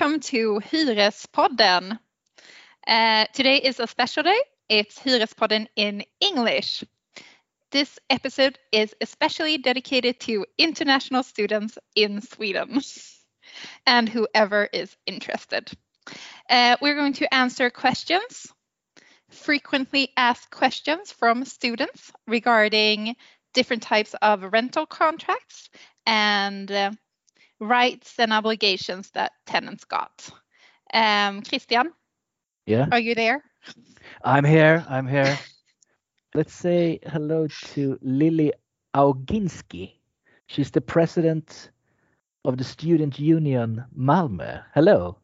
welcome to Hyrespodden. Uh, today is a special day. It's Hyrespodden in English. This episode is especially dedicated to international students in Sweden and whoever is interested. Uh, we're going to answer questions, frequently asked questions from students regarding different types of rental contracts and uh, rights and obligations that tenants got. Um, Christian, Yeah, are you there? I'm here. I'm here. Let's say hello to Lily Auginski. She's the president of the Student Union Malmö. Hello.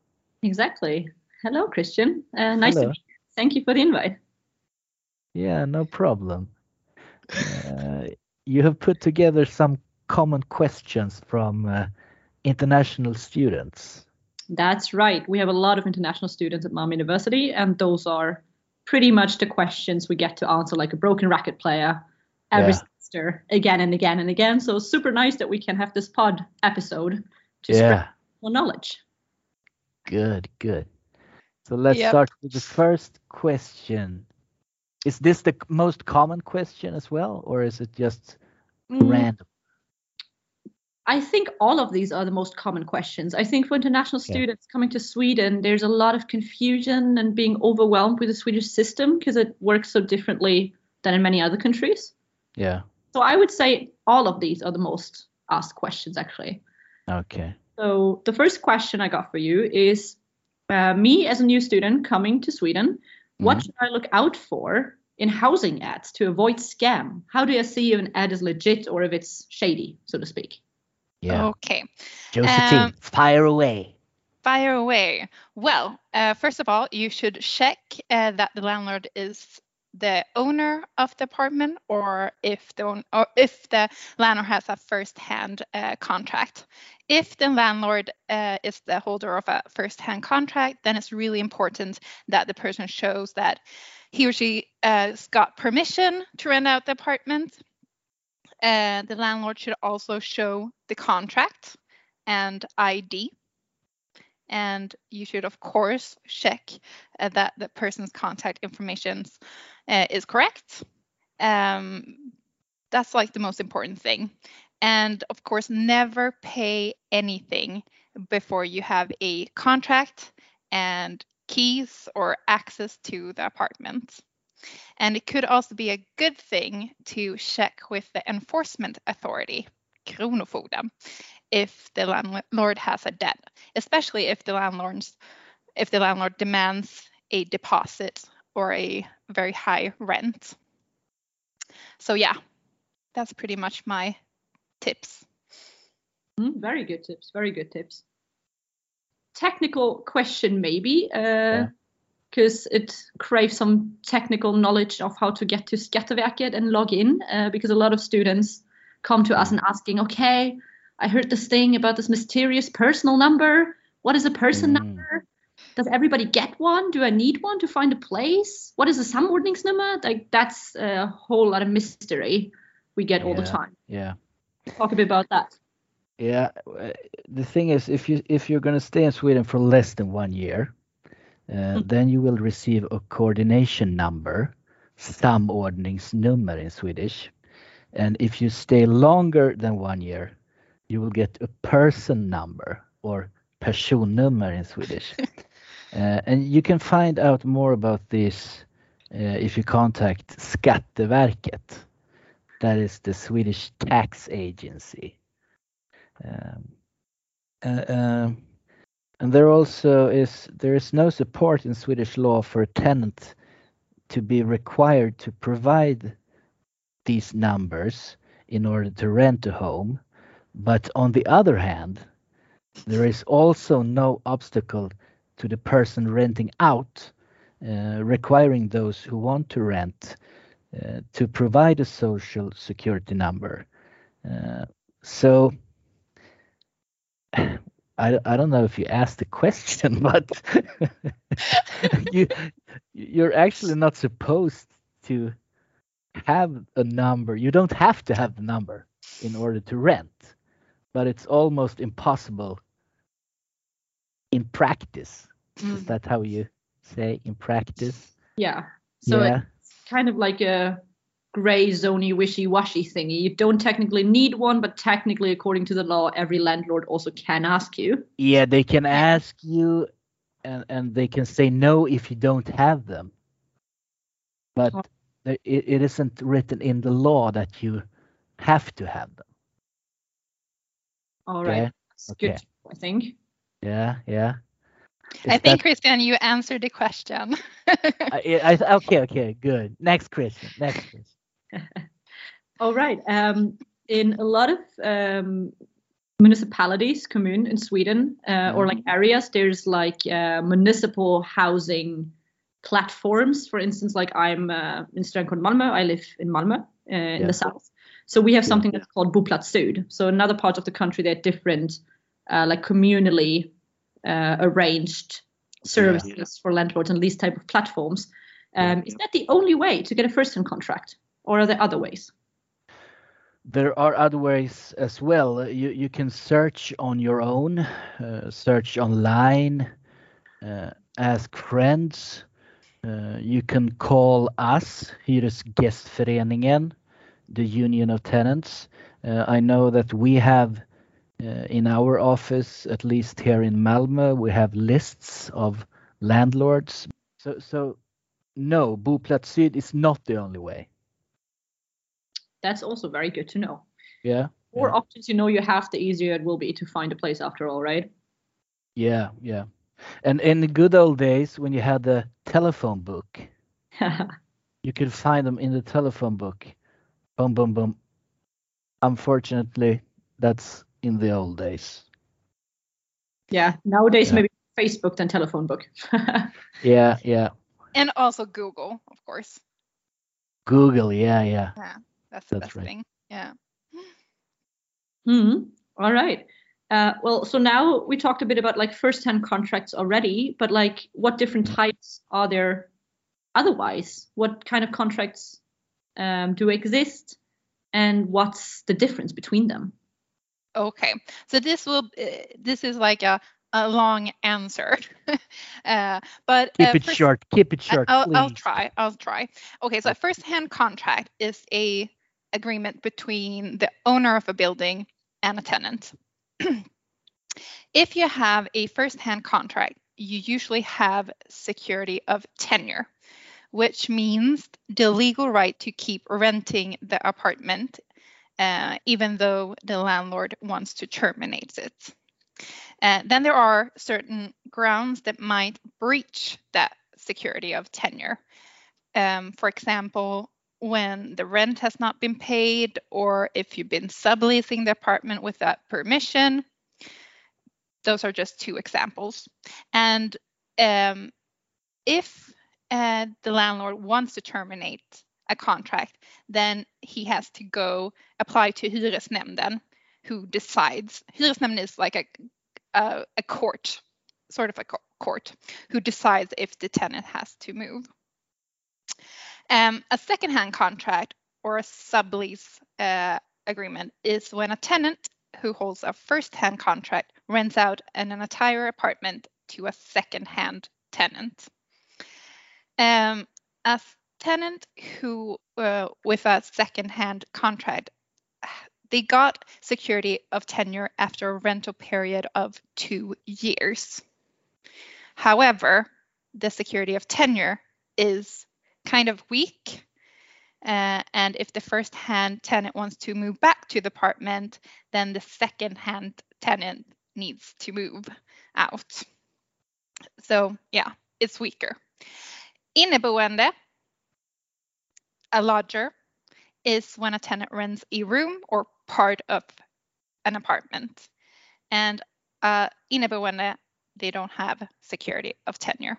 Exactly. Hello, Christian. Uh, nice Hello. to meet you. Thank you for the invite. Yeah, no problem. Uh, you have put together some common questions from uh, international students. That's right. We have a lot of international students at Malmö University, and those are pretty much the questions we get to answer like a broken racket player every Yeah. semester, again and again and again. So super nice that we can have this pod episode to spread Yeah, more knowledge. good, good. So let's Yep. start with the first question. Is this the most common question as well, or is it just Mm, random? I think all of these are the most common questions. I think for international Yeah. students coming to Sweden, there's a lot of confusion and being overwhelmed with the Swedish system because it works so differently than in many other countries. Yeah. So I would say all of these are the most asked questions actually. Okay. So the first question I got for you is uh, me as a new student coming to Sweden, what Mhm. should I look out for in housing ads to avoid scam? How do I see if an ad is legit or if it's shady, so to speak? Yeah. Okay, Josephine, Um, fire away. fire away. Well, uh, first of all, you should check uh, that the landlord is the owner of the apartment or if the, own- or if the landlord has a first-hand uh, contract. If the landlord uh, is the holder of a first-hand contract, then it's really important that the person shows that he or she uh, has got permission to rent out the apartment. The landlord should also show the contract and ID. And you should, of course, check uh, that the person's contact information uh, is correct. Um, that's like the most important thing. And of course, never pay anything before you have a contract and keys or access to the apartment. And it could also be a good thing to check with the enforcement authority, Kronofogden, if the landlord has a debt, especially if the landlord's if the landlord demands a deposit or a very high rent. So yeah, that's pretty much my tips. Mm, very good tips. Very good tips. Technical question, maybe, because it craves some technical knowledge of how to get to Skatteverket and log in. Uh, because a lot of students come to us and asking, okay, I heard this thing about this mysterious personal number. What is a person Mm. number? Does everybody get one? Do I need one to find a place? What is a samordningsnummer? Like that's a whole lot of mystery we get all the time. Yeah. Talk a bit about that. Yeah. uh, The thing is, if you if you're gonna stay in Sweden for less than one year, uh, Mm. then you will receive a coordination number, samordningsnummer in Swedish. And if you stay longer than one year, you will get a person number or personnummer in Swedish. uh, and you can find out more about this uh, if you contact Skatteverket. That is the Swedish tax agency. Um, uh, and there also is there is no support in Swedish law for a tenant to be required to provide these numbers in order to rent a home. But on the other hand, there is also no obstacle to the person renting out, uh, requiring those who want to rent uh, to provide a social security number. Uh, so I, I don't know if you asked the question, but you you're actually not supposed to have a number. You don't have to have the number in order to rent, but it's almost impossible in practice. Mm. Is that how you say in practice? Yeah. So yeah. it's kind of like a gray zony wishy-washy thingy. You don't technically need one, but technically, according to the law, every landlord also can ask you. Yeah, they can ask you and, and they can say no if you don't have them. But Oh. it, it isn't written in the law that you have to have them. All right. Okay. That's Okay. good, I think. Yeah, yeah. I Is think, that- Christian, you answered the question. I, I, okay, okay, good. Next question. Next question. All right. Um, in a lot of um, municipalities, kommun in Sweden, uh, or like areas, there's like uh, municipal housing platforms. For instance, like I'm uh, in Strandkon Malmö. I live in Malmö uh, in Yeah. the south. So we have Yeah. something that's called Boplats Syd. So another part of the country, they're different, uh, like communally uh, arranged services for landlords and these type of platforms. Um, Is that the only way to get a first-hand contract, or are there other ways? There are other ways as well. You you can search on your own, uh, search online, uh, ask friends. Uh, you can call us, Hyresgästföreningen, the union of tenants. Uh, I know that we have uh, in our office, at least here in Malmö, we have lists of landlords. So so no, Boplats Syd is not the only way. That's also very good to know. Yeah. more Yeah. options you know you have, the easier it will be to find a place after all, right? Yeah, yeah. And in the good old days when you had the telephone book, you could find them in the telephone book. Boom, boom, boom. Unfortunately, that's in the old days. yeah. Nowadays, Yeah. maybe Facebook than telephone book. Yeah, yeah. and also Google, of course. Google, yeah, yeah. That's the That's best right. thing. Yeah. Mhm. All right. Uh, well, so now we talked a bit about like first-hand contracts already, but like what different types are there otherwise? What kind of contracts um, do exist, and what's the difference between them? Okay. So this will uh, this is like a a long answer, uh, but Keep uh, it first- short. Keep it short, I'll. I'll try. I'll try. Okay, so a first-hand contract is a agreement between the owner of a building and a tenant. if you have a first-hand contract, you usually have security of tenure, which means the legal right to keep renting the apartment, uh, even though the landlord wants to terminate it. Uh, then there are certain grounds that might breach that security of tenure. Um, for example, when the rent has not been paid, or if you've been subleasing the apartment without permission. Those are just two examples. And um, if uh, the landlord wants to terminate a contract, then he has to go apply to Hyresnämnden, who decides. Hyresnämnden is like a a, a court, sort of a co- court, who decides if the tenant has to move. Um, a second-hand contract or a sublease uh, agreement is when a tenant who holds a first-hand contract rents out an entire apartment to a second-hand tenant. Um, a tenant who, uh, with a second-hand contract, they got security of tenure after a rental period of two years. However, the security of tenure is kind of weak. Uh, and if the first hand tenant wants to move back to the apartment, then the second hand tenant needs to move out. So, yeah, it's weaker. Inneboende, a lodger, is when a tenant rents a room or part of an apartment. And uh, inneboende, they don't have security of tenure.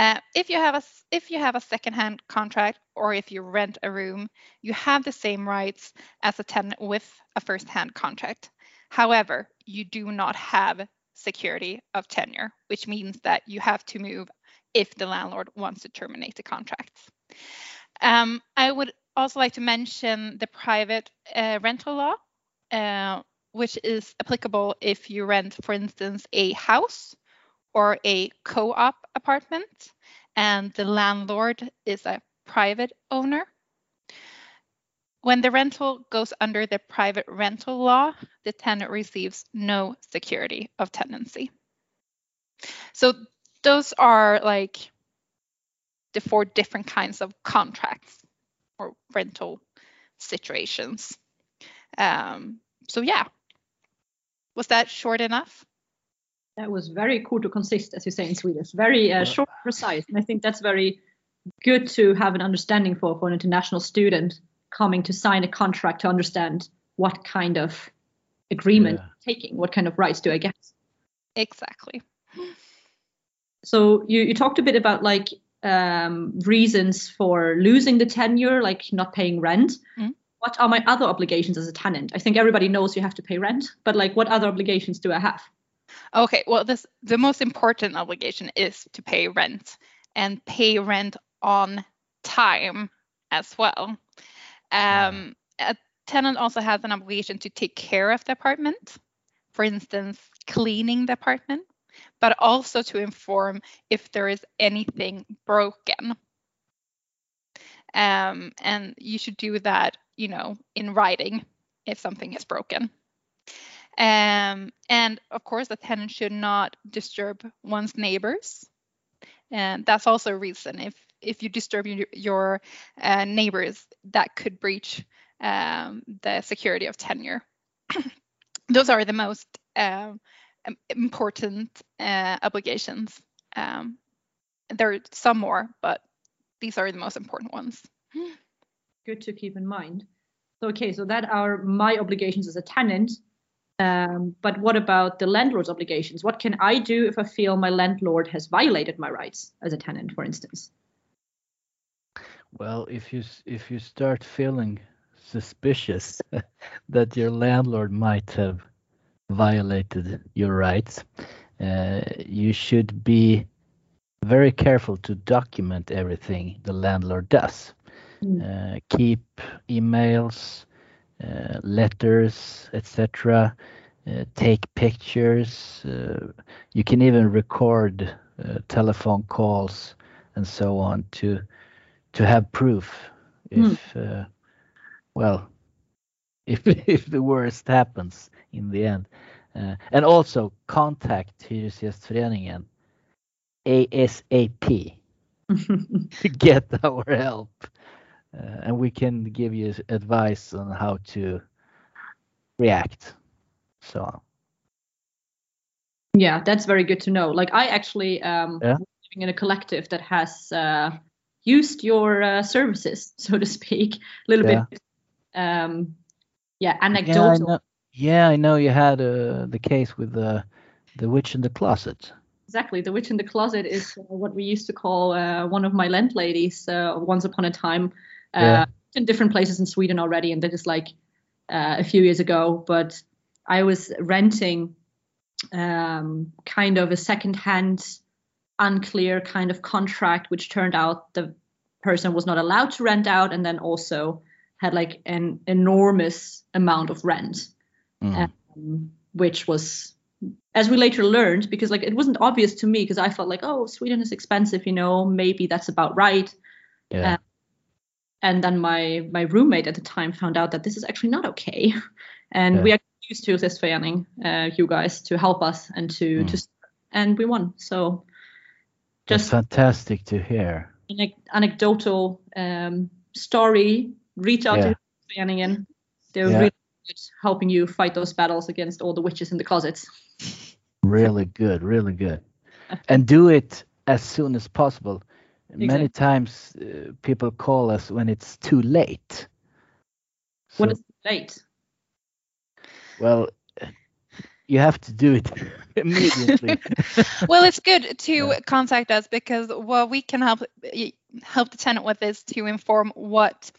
Uh, if you have a if you have a second-hand contract or if you rent a room, you have the same rights as a tenant with a first-hand contract. However, you do not have security of tenure, which means that you have to move if the landlord wants to terminate the contract. Um, I would also like to mention the private uh, rental law. Uh, which is applicable if you rent, for instance, a house or a co op apartment, and the landlord is a private owner. When the rental goes under the private rental law, the tenant receives no security of tenancy. So those are like the four different kinds of contracts or rental situations. Um, so yeah, was that short enough? That was very cool to consist, as you say in Swedish. Very uh, short, precise, and I think that's very good to have an understanding for for an international student coming to sign a contract to understand what kind of agreement yeah. taking, what kind of rights do I get? Exactly. So you, you talked a bit about like um, reasons for losing the tenure, like not paying rent. Mm. What are my other obligations as a tenant? I think everybody knows you have to pay rent, but like what other obligations do I have? Okay, well, this the most important obligation is to pay rent and pay rent on time as well. Um, a tenant also has an obligation to take care of the apartment, for instance, cleaning the apartment, but also to inform if there is anything broken. Um, and you should do that, you know, in writing if something is broken. Um, and of course, the tenant should not disturb one's neighbors. And that's also a reason if if you disturb your, your uh, neighbors, that could breach um, the security of tenure. Those are the most um, important uh, obligations. Um, there are some more, but these are the most important ones. Good to keep in mind. So, okay, so that are my obligations as a tenant. Um, but what about the landlord's obligations? What can I do if I feel my landlord has violated my rights as a tenant, for instance? Well, if you if you start feeling suspicious that your landlord might have violated your rights, uh, you should be very careful to document everything the landlord does. Mm. Uh, keep emails, letters, etc. Uh, take pictures. Uh, you can even record uh, telephone calls and so on to to have proof if mm. well if if the worst happens in the end. Uh, and also contact Hyresgästföreningen ASAP to get our help. Uh, and we can give you advice on how to react. So yeah, that's very good to know. Like I actually um yeah. living in a collective that has uh, used your uh, services, so to speak, a little yeah. bit um yeah anecdotal yeah, I know you had uh, the case with the the witch in the closet. Exactly, the witch in the closet is uh, what we used to call uh, one of my landladies uh, once upon a time. Uh, yeah. In different places in Sweden already, and that is like uh, a few years ago. But I was renting um, kind of a second-hand, unclear kind of contract, which turned out the person was not allowed to rent out, and then also had like an enormous amount of rent mm. um, which was as we later learned because like it wasn't obvious to me because i felt like oh sweden is expensive you know maybe that's about right yeah. Uh, and then my my roommate at the time found out that this is actually not okay and yeah. we are used to this fanning uh, you guys to help us and to mm. to and we won so just That's fantastic to hear an anecdotal um, story reach out yeah. to and they're yeah. really helping you fight those battles against all the witches in the closets. Really good, really good. and do it as soon as possible. Exactly. Many times uh, people call us when it's too late. So, when it's late? Well, you have to do it immediately. well, it's good to yeah. contact us because what we can help help the tenant with is to inform what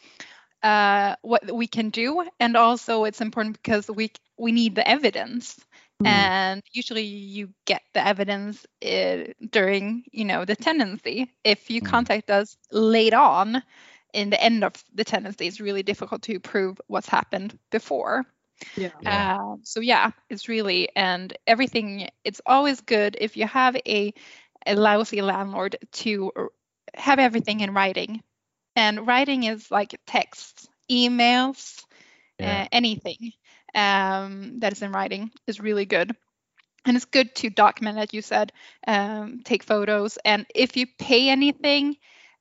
uh, what we can do, and also it's important because we we need the evidence. Mm. And usually you get the evidence uh, during, you know, the tenancy. If you mm. contact us late on, in the end of the tenancy, it's really difficult to prove what's happened before. Yeah. Yeah. Uh, so yeah, it's really and everything. It's always good if you have a a lousy landlord to have everything in writing, and writing is like texts, emails, Yeah. uh, anything um, that is in writing is really good. And it's good to document, as you said, um, take photos, and if you pay anything,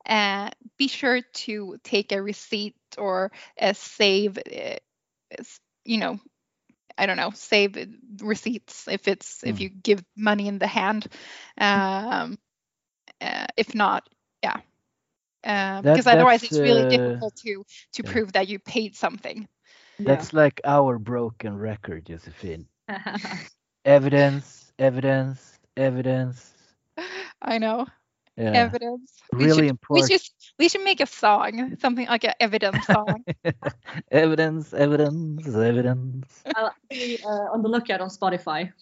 uh, be sure to take a receipt or a save. Uh, you know, I don't know, save receipts if it's if Mm. you give money in the hand. Um, uh, if not, yeah, uh, That- because otherwise it's really uh, difficult to to yeah. prove that you paid something. That's like our broken record, Josephine. Evidence, evidence, evidence. I know Yeah. evidence. We Really should, we should we should make a song, something like an evidence song. evidence, evidence, evidence. I'll be uh, on the lookout on Spotify.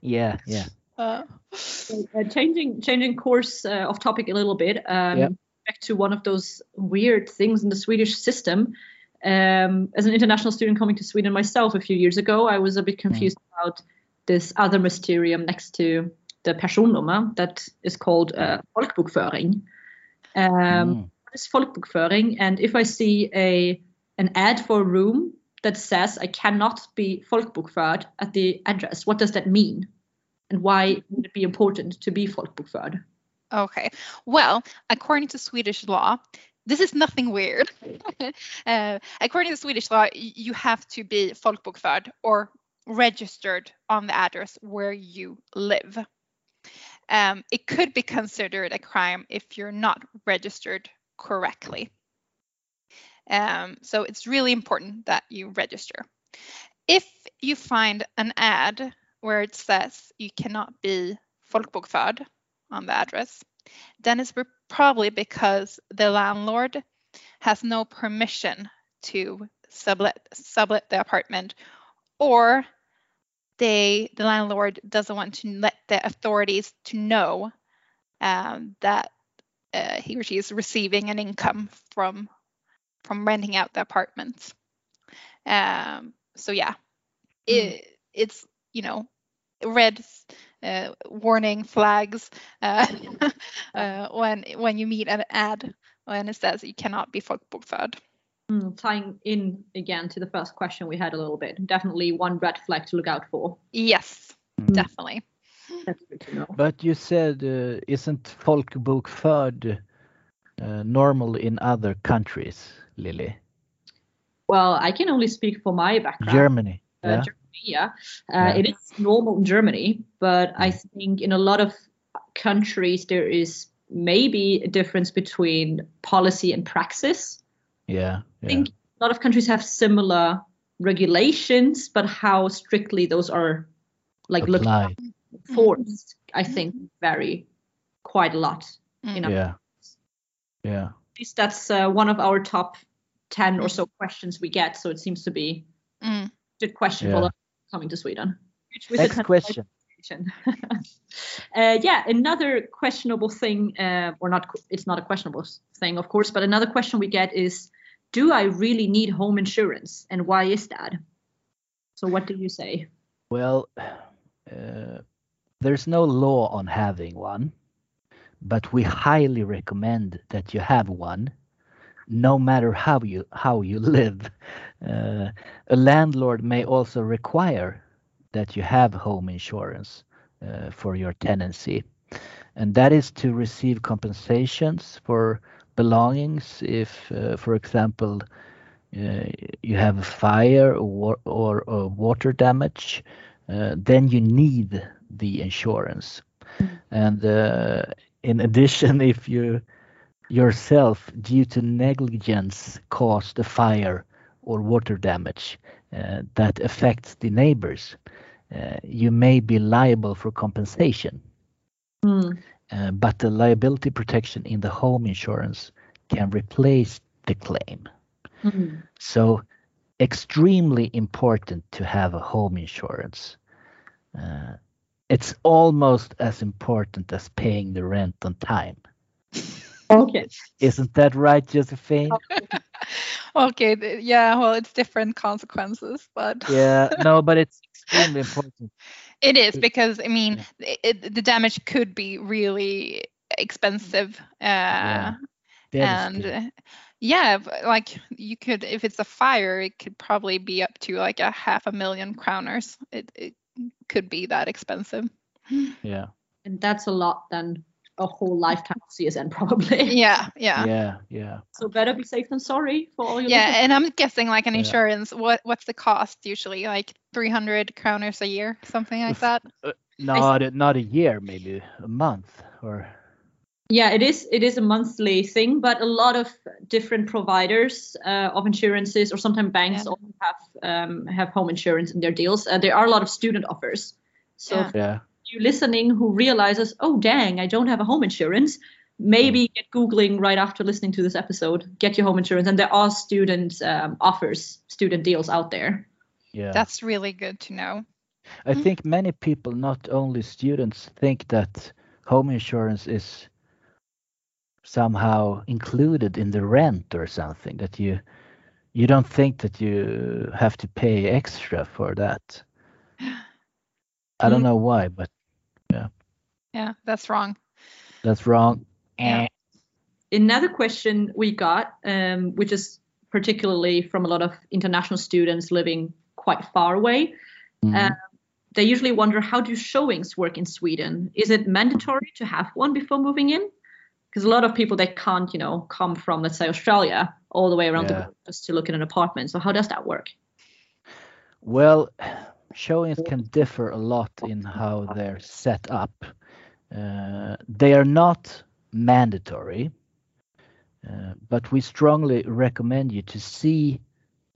Yeah, yeah. Uh, Uh, changing changing course uh, off topic a little bit. Um, Yep. Back to one of those weird things in the Swedish system. Um, as an international student coming to Sweden myself a few years ago, I was a bit confused about this other mysterium next to the personnummer that is called uh, folkbokföring. Um, Mm. what is folkbokföring? And if I see a an ad for a room that says I cannot be folkbokförd at the address, what does that mean? And why would it be important to be folkbokförd? okay. Well, according to Swedish law, this is nothing weird. uh, according to Swedish law, you have to be folkbokförd or registered on the address where you live. Um, it could be considered a crime if you're not registered correctly. Um, so it's really important that you register. If you find an ad where it says you cannot be folkbokförd on the address, then it's probably because the landlord has no permission to sublet sublet the apartment, or they the landlord doesn't want to let the authorities to know um, that uh, he or she is receiving an income from from renting out the apartments Um, so yeah, it, it's you know red uh, warning flags uh, uh, when when you meet an ad when it says you cannot be folkbokförd. Hmm, tying in again to the first question we had a little bit, definitely one red flag to look out for. Yes, Mm. definitely. That's good to know. But you said, uh, isn't folkbokförd uh, normal in other countries, Lily? Well, I can only speak for my background. Germany. uh, Yeah. Germany, yeah. Uh, Yeah. It is normal in Germany, but I think in a lot of countries there is maybe a difference between policy and praxis. Yeah. I think a lot of countries have similar regulations, but how strictly those are like looked at, enforced, I think vary quite a lot. You know, Yeah. Yeah. at least that's uh, one of our top 10 or so questions we get. So it seems to be Mm. a good question Yeah. for coming to Sweden. With Next question. question. uh, yeah, another questionable thing, uh, or not, it's not a questionable thing, of course, but another question we get is Do I really need home insurance? And why is that? So, what do you say? Well, uh, there's no law on having one, but we highly recommend that you have one, no matter how you how you live. Uh, a landlord may also require that you have home insurance uh, for your tenancy, and that is to receive compensations for belongings if, uh, for example, uh, you have a fire or, or, or water damage, uh, then you need the insurance. And uh, in addition, if you yourself, due to negligence, caused a fire or water damage uh, that affects the neighbors, uh, you may be liable for compensation. Hmm. Uh, but the liability protection in the home insurance can replace the claim. Hmm. So, extremely important to have a home insurance. Uh, it's almost as important as paying the rent on time. Okay. Isn't that right, Josephine? okay, yeah, well, it's different consequences, but Yeah, no, but it's extremely important. it is because I mean, it, the damage could be really expensive. Uh, and Devastating. uh, yeah like you could if it's a fire it could probably be up to like a half a million crowners it, it could be that expensive yeah, And that's a lot than a whole lifetime of CSN probably. yeah yeah yeah, yeah. So better be safe than sorry for all your yeah listeners. and i'm guessing like an Yeah. insurance what what's the cost usually like 300 crowners a year something like Oof. that Not a, not a year, maybe a month or Yeah, it is. It is a monthly thing, but a lot of different providers uh, of insurances, or sometimes banks, Yeah. also have um, have home insurance in their deals. Uh, there are a lot of student offers. So Yeah. If yeah, you listening who realizes, oh dang, I don't have a home insurance, maybe get googling right after listening to this episode. Get your home insurance, and there are student um, offers, student deals out there. yeah. that's really good to know I think many people, not only students, think that home insurance is somehow included in the rent or something. That you you don't think that you have to pay extra for that. I don't Mm. know why, but yeah that's wrong that's wrong. Yeah. Another question we got, um, which is particularly from a lot of international students living quite far away, Mhm. Uh, they usually wonder how do showings work in Sweden? Is it mandatory to have one before moving in? Because a lot of people they can't, you know, come from let's say Australia all the way around the Yeah. world just to look at an apartment. So how does that work? Well, showings can differ a lot in how they're set up. Uh, they are not mandatory, uh, but we strongly recommend you to see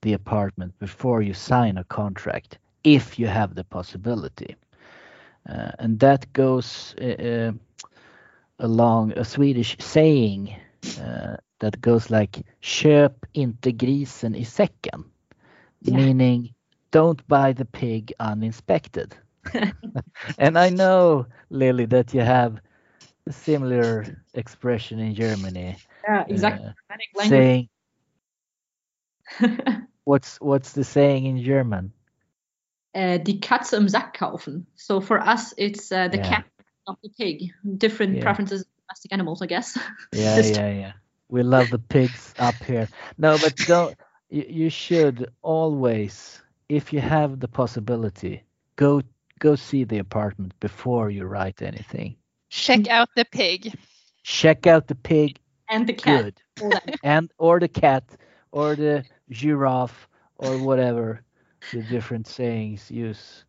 the apartment before you sign a contract if you have the possibility. Uh, and that goes uh, uh, along a Swedish saying uh, that goes like köp inte grisen i säcken Yeah. meaning don't buy the pig uninspected. And I know, Lily, that you have a similar expression in Germany, Yeah, exactly. uh, saying what's what's the saying in German? uh, die Katze im Sack kaufen. So for us, it's uh, the Yeah. cat, not the pig. Different Yeah. preferences of domestic animals, I guess. Yeah, yeah, yeah. We love the pigs up here. No, but don't. You, you should always, if you have the possibility, go go see the apartment before you write anything. check out the pig Check out the pig. and the cat. Good. and or the cat or the giraffe or whatever the different sayings use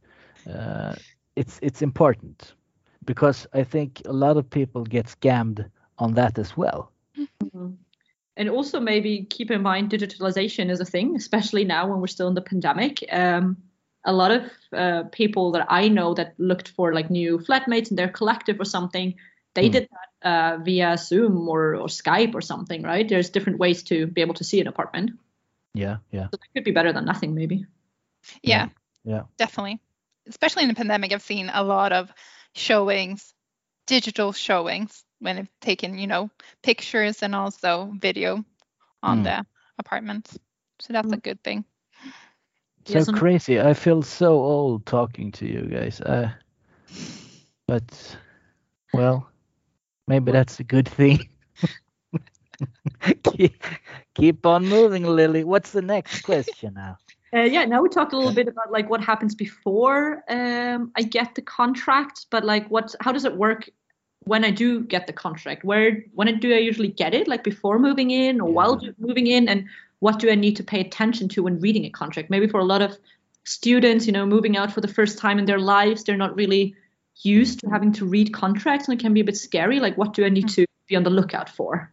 uh, it's it's important because i think a lot of people get scammed on that as well Mhm. And also maybe keep in mind digitalization is a thing, especially now when we're still in the pandemic. Um, a lot of uh, people that I know that looked for like new flatmates in their collective or something, they Hmm. did that uh, via Zoom or, or Skype or something, right? There's different ways to be able to see an apartment. yeah yeah So that could be better than nothing, maybe. yeah yeah definitely especially in the pandemic i've seen a lot of showings digital showings when they've taken you know pictures and also video on Mm. the apartments so that's a Mm. good thing so Yes, crazy i feel so old talking to you guys uh, but well maybe that's a good thing keep, keep on moving lily what's the next question now Uh, yeah, now we talked a little bit about like what happens before um, I get the contract, but like what, how does it work when I do get the contract? Where, when do I usually get it? Like before moving in or while Yeah. do- moving in, and what do I need to pay attention to when reading a contract? Maybe for a lot of students, you know, moving out for the first time in their lives, they're not really used to having to read contracts, and it can be a bit scary. Like, what do I need to be on the lookout for?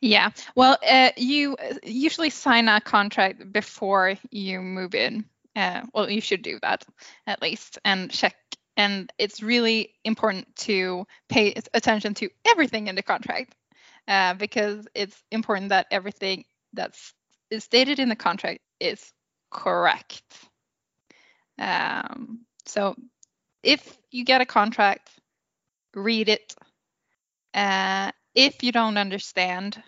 yeah well uh, you uh, usually sign a contract before you move in uh, well you should do that at least and check and it's really important to pay attention to everything in the contract uh, because it's important that everything that's is stated in the contract is correct um, so if you get a contract read it uh, if you don't understand,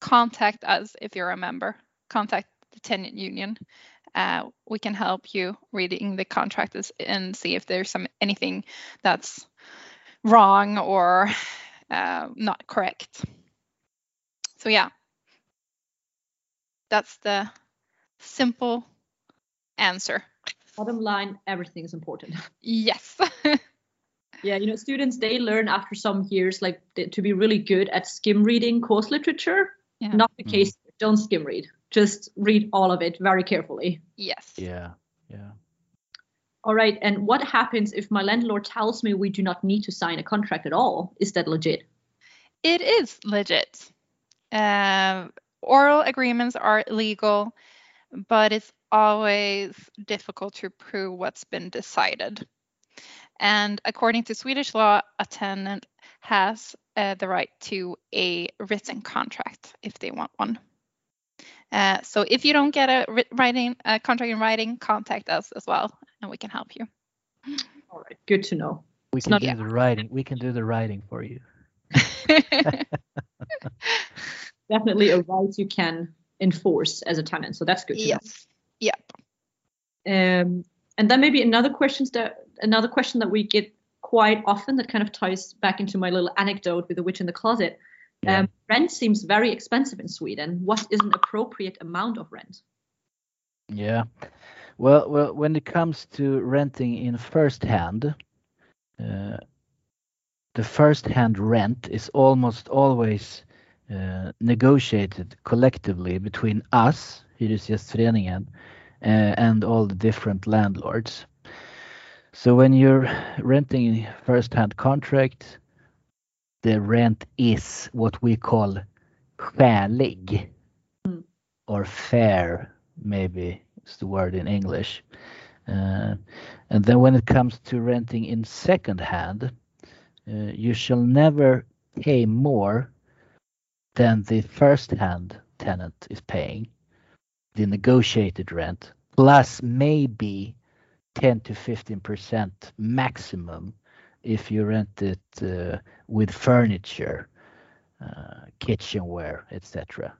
contact us if you're a member. Contact the tenant union. Uh, we can help you reading the contract and see if there's some anything that's wrong or uh, not correct. So yeah, that's the simple answer. Bottom line, everything is important. Yes. yeah, you know, students they learn after some years like to be really good at skim reading course literature. Yeah. Not the case. Mm. Don't skim read. Just read all of it very carefully. Yes. Yeah. Yeah. All right. And what happens if my landlord tells me we do not need to sign a contract at all? Is that legit? It is legit. Uh, oral agreements are legal, but it's always difficult to prove what's been decided. And according to Swedish law, a tenant has uh, the right to a written contract if they want one. Uh, so if you don't get a writing a contract in writing, contact us as well, and we can help you. All right, good to know. We it's can do the writing. We can do the writing for you. Definitely a right you can enforce as a tenant. So that's good. yes. Know. Yep. Um, and then maybe another questions that another question that we get quite often that kind of ties back into my little anecdote with the witch in the closet. Yeah. Um, rent seems very expensive in Sweden. What is an appropriate amount of rent? Yeah, well, well, when it comes to renting in first hand, uh, the first hand rent is almost always uh, negotiated collectively between us, Hyresgästföreningen, uh, and all the different landlords. So when you're renting first-hand contract, the rent is what we call skälig mm. or fair, maybe is the word in English. Uh, and then when it comes to renting in second hand, uh, you shall never pay more than the first hand tenant is paying, the negotiated rent, plus maybe 10 to 15 percent maximum if you rent it uh, with furniture, uh, kitchenware, etc.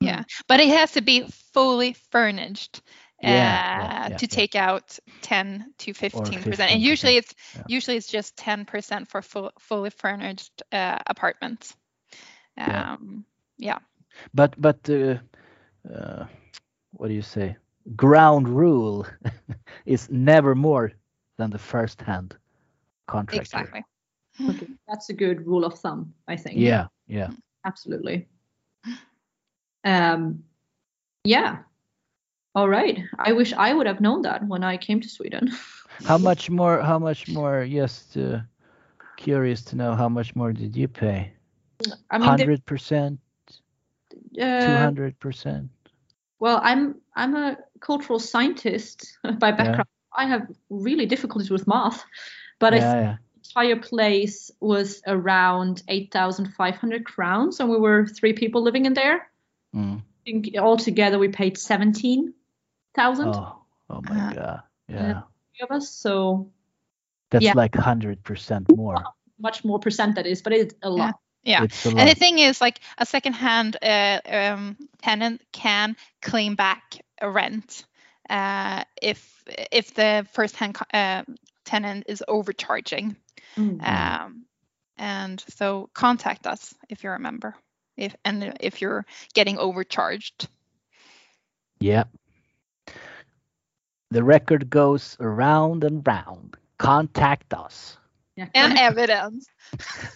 Yeah, but it has to be fully furnished. Uh, yeah, yeah, to take out 10 to 15 percent, and usually it's usually it's just 10 percent for full, fully furnished uh, apartments. Um, yeah. But but uh, uh, what do you say? ground rule is never more than the first hand contract. Exactly. Okay, that's a good rule of thumb, I think. Yeah, yeah. Absolutely. Um, yeah. All right. I wish I would have known that when I came to Sweden. how much more? How much more? Just uh, curious to know how much more did you pay? I mean, hundred percent, two hundred percent. Well, I'm I'm a cultural scientist by background. Yeah. I have really difficulties with math, but yeah, I yeah. entire place was around eight thousand five hundred crowns, and we were three people living in there. Mm. I think altogether we paid seventeen thousand. Oh, oh my uh, god! Yeah. Three of us, so. That's yeah. like hundred percent more. Much more percent that is, but it's a lot. Yeah, and the thing is, like a secondhand uh, um, tenant can claim back a rent uh, if if the first-hand uh, tenant is overcharging. Mm-hmm. Um, and so contact us if you're a member, if and if you're getting overcharged. Yeah. The record goes around and round. Contact us. Yeah. And evidence.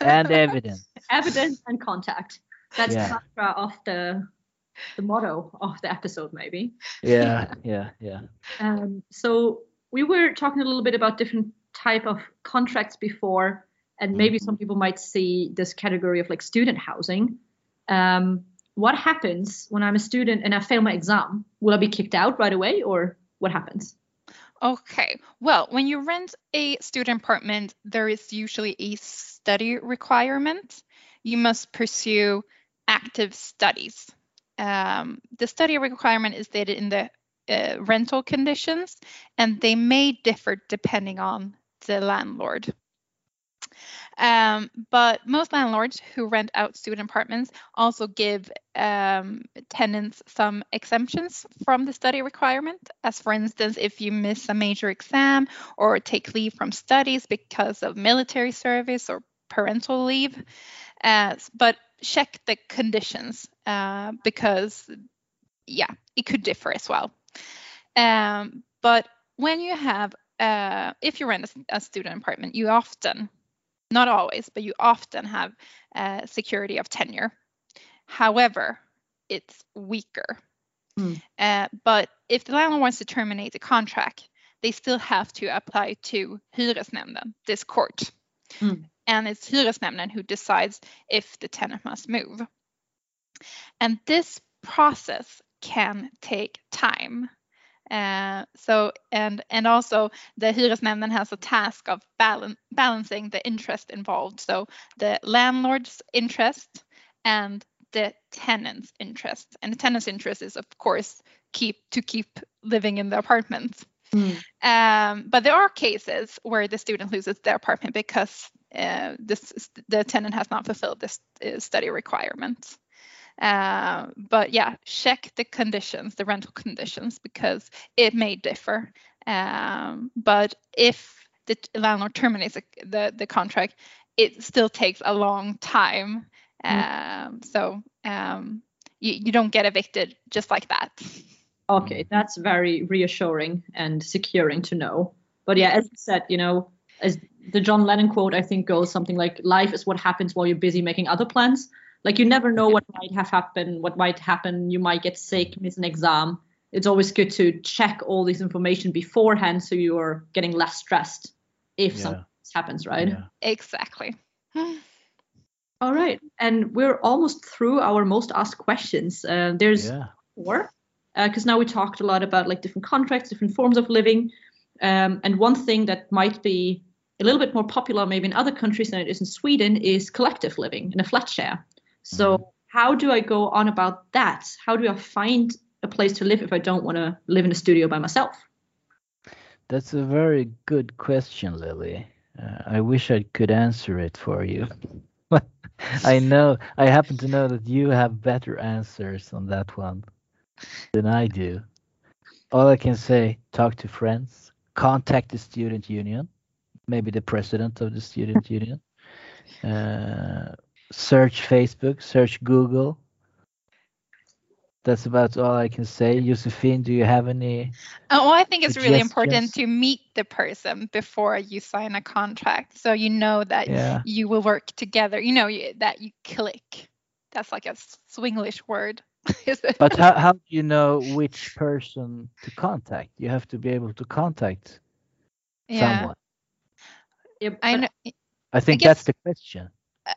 and evidence. evidence and contact. That's yeah. the mantra of the the motto of the episode, maybe. Yeah, yeah, yeah. Um, so we were talking a little bit about different type of contracts before, and maybe mm-hmm. some people might see this category of like student housing. Um, what happens when I'm a student and I fail my exam? Will I be kicked out right away, or what happens? Okay. Well, when you rent a student apartment, there is usually a study requirement. You must pursue active studies. Um, the study requirement is stated in the uh, rental conditions, and they may differ depending on the landlord. Um, but most landlords who rent out student apartments also give um, tenants some exemptions from the study requirement, as for instance, if you miss a major exam or take leave from studies because of military service or parental leave. Uh, but check the conditions uh, because, yeah, it could differ as well. Um, but when you have, uh, if you rent a, a student apartment, you often not always, but you often have uh, security of tenure. However, it's weaker. Mm. Uh, but if the landlord wants to terminate the contract, they still have to apply to Hyresnämnden, this court. Mm. And it's Hyresnämnden who decides if the tenant must move. And this process can take time. Uh, so and and also the hyresnämnden has a task of balan balancing the interest involved. So the landlord's interest and the tenant's interest. And the tenant's interest is of course keep to keep living in the apartment. Mm. Um, but there are cases where the student loses their apartment because uh, this, the tenant has not fulfilled this uh, study requirements. Uh, but yeah, check the conditions, the rental conditions, because it may differ. Um, but if the landlord terminates the, the, contract, it still takes a long time. Mm. Um, so um, you, you don't get evicted just like that. Okay, that's very reassuring and securing to know. But yeah, as you said, you know, as the John Lennon quote I think goes something like life is what happens while you're busy making other plans like you never know what might have happened what might happen. You might get sick miss an exam. It's always good to check all this information beforehand so you're getting less stressed if yeah. something happens right? Yeah. exactly. All right. And we're almost through our most asked questions. Uh, there's yeah. four because uh, now we talked a lot about like different contracts different forms of living. Um, and one thing that might be a little bit more popular maybe in other countries than it is in sweden is collective living in a flat share so mm-hmm. how do I go on about that? How do I find a place to live if I don't want to live in a studio by myself? That's a very good question, Lily. Uh, I wish I could answer it for you. I know, I happen to know that you have better answers on that one than I do. All I can say, talk to friends, contact the student union, maybe the president of the student union. Uh, search Facebook, search Google. That's about all I can say. Josephine, do you have any? Oh, I think it's really important to meet the person before you sign a contract, so you know that yeah. you will work together. You know that you click. That's like a Swinglish word. but how, how do you know which person to contact? You have to be able to contact yeah. someone. Yeah, I know. I think I guess, that's the question.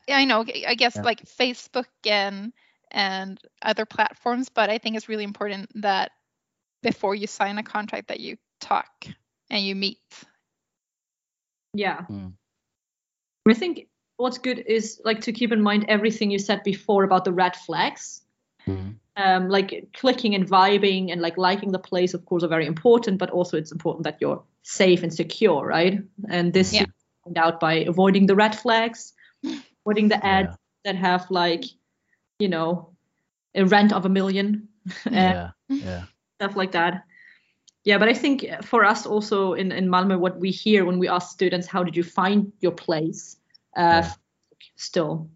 I know, I guess yeah. like Facebook and and other platforms, but I think it's really important that before you sign a contract that you talk and you meet. Yeah. Mm. I think what's good is like to keep in mind everything you said before about the red flags. Mm. Um, like clicking and vibing and like liking the place, of course, are very important, but also it's important that you're safe and secure, right? And this yeah. you find out by avoiding the red flags, putting the ads yeah. that have like you know a rent of a million yeah yeah stuff like that yeah but i think for us also in in malmo what we hear when we ask students how did you find your place uh yeah. still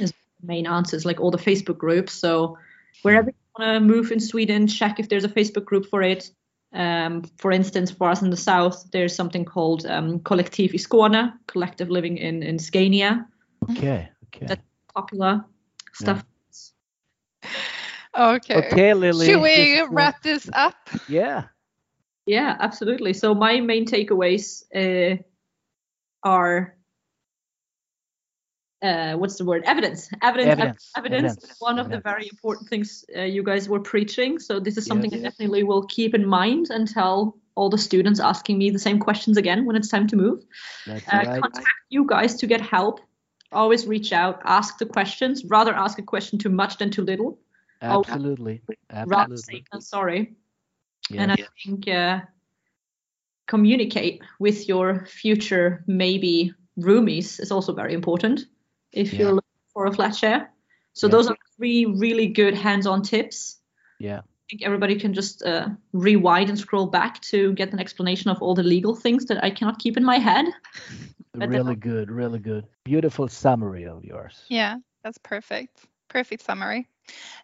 is main answers like all the facebook groups so wherever you want to move in sweden check if there's a facebook group for it um, for instance, for us in the south, there's something called um, Kollektiv i Skåne, collective living in, in Scania. Okay. Okay. That's popular stuff. Yeah. Okay. Okay, Lily. Should we wrap this up? Yeah. Yeah, absolutely. So my main takeaways uh, are uh, what's the word? Evidence. Evidence. Evidence. Evidence. evidence. One of evidence. the very important things uh, you guys were preaching. So this is something yes. I definitely will keep in mind and tell all the students asking me the same questions again when it's time to move. Uh, right. Contact you guys to get help always reach out, ask the questions. Rather ask a question too much than too little. Absolutely. Absolutely. Rather say sorry. Yes. And I think uh, communicate with your future maybe roomies is also very important if Yeah. you're looking for a flat share. So Yeah. those are three really good hands-on tips. Yeah. I think everybody can just uh, rewind and scroll back to get an explanation of all the legal things that I cannot keep in my head. But then- Really good, really good. Beautiful summary of yours. Yeah, that's perfect. Perfect summary.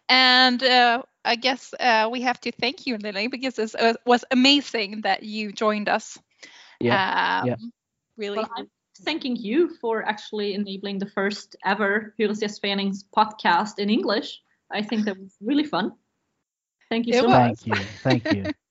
And uh, I guess uh, we have to thank you, Lily, because it uh, was amazing that you joined us. Yeah, Um, yeah. Really. Well, I'm thanking you for actually enabling the first ever Hyresgästföreningens podcast in English. I think that was really fun. Thank you It so was. much. Thank you. Thank you.